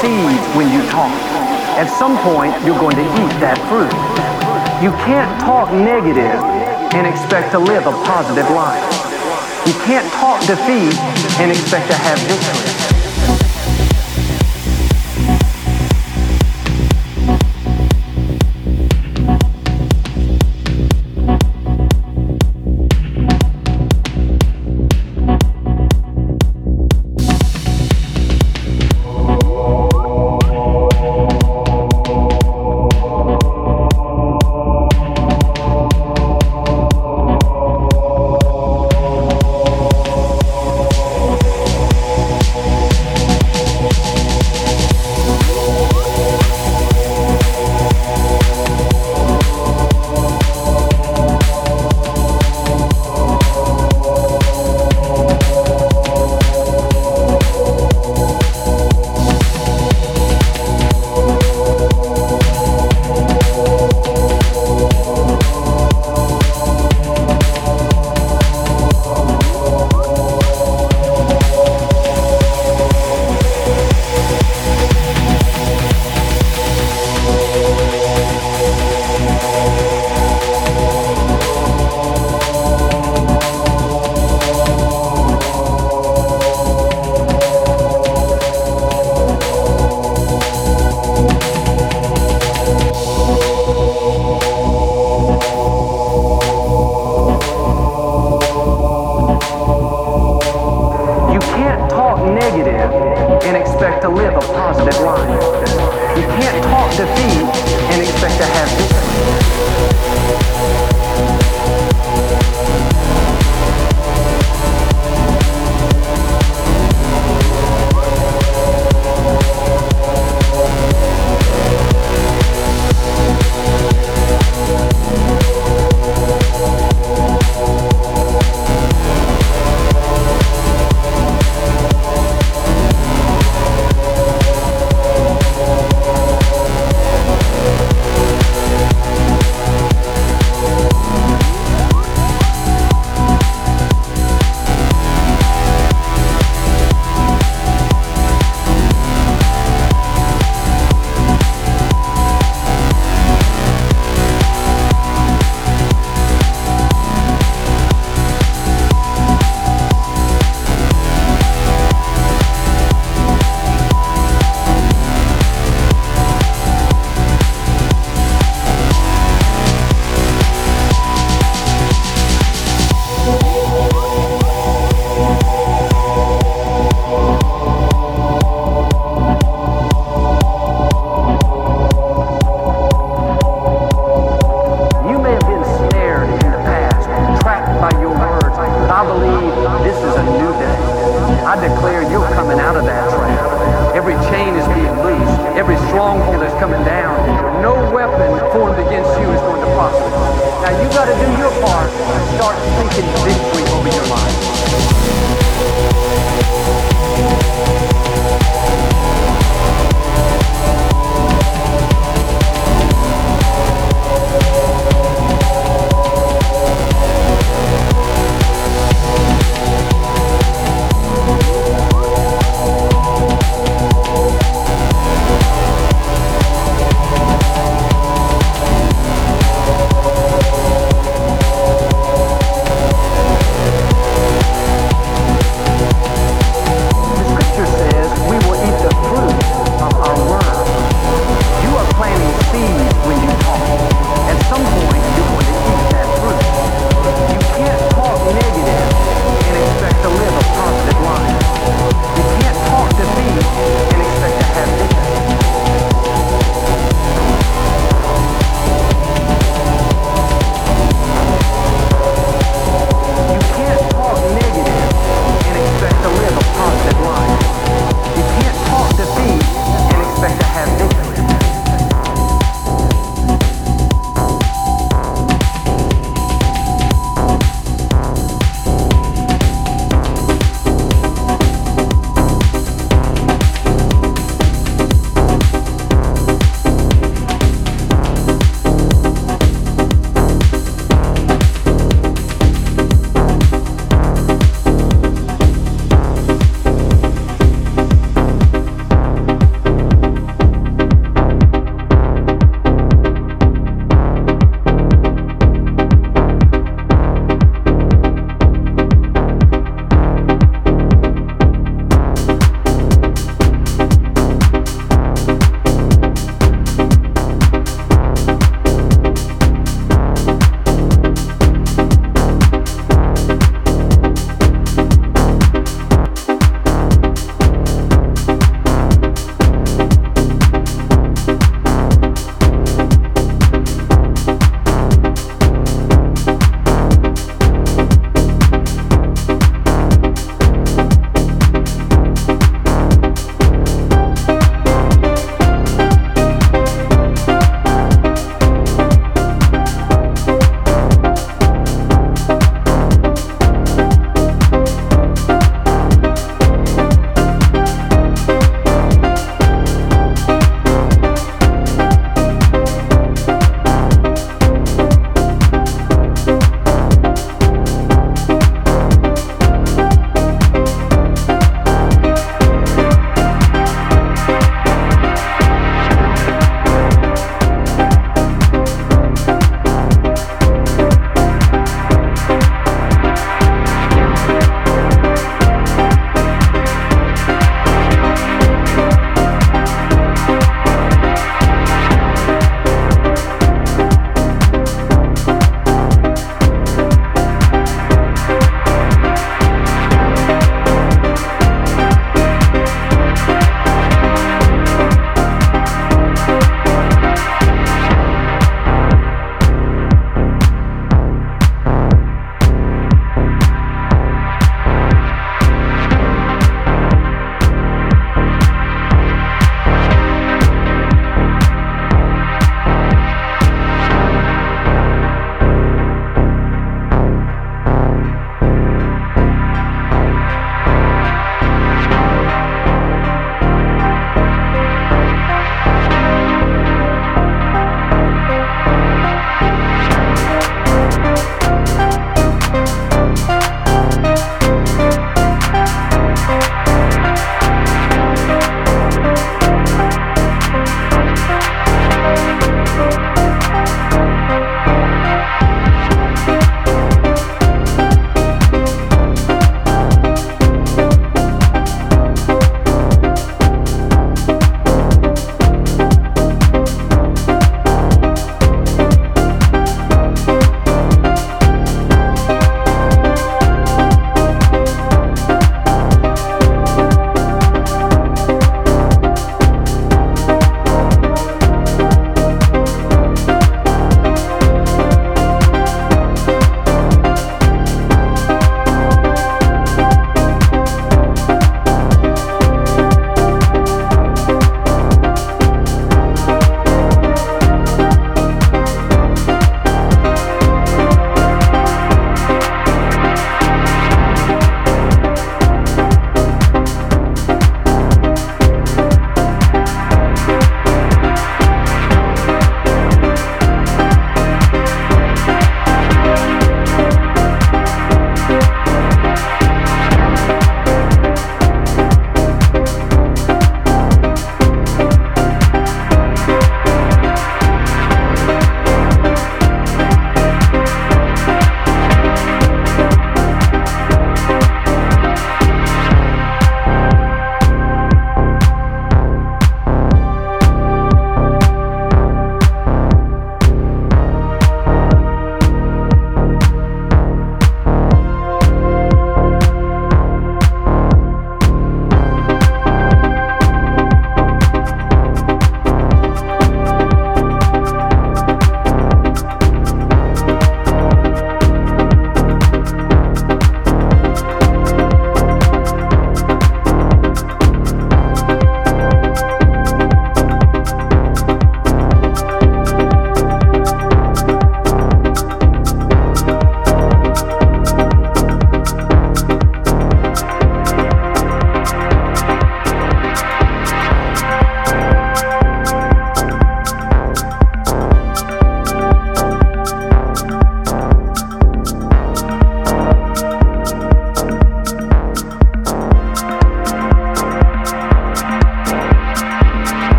Seeds when you talk. At some point, you're going to eat that fruit. You can't talk negative and expect to live a positive life. You can't talk defeat and expect to have victory.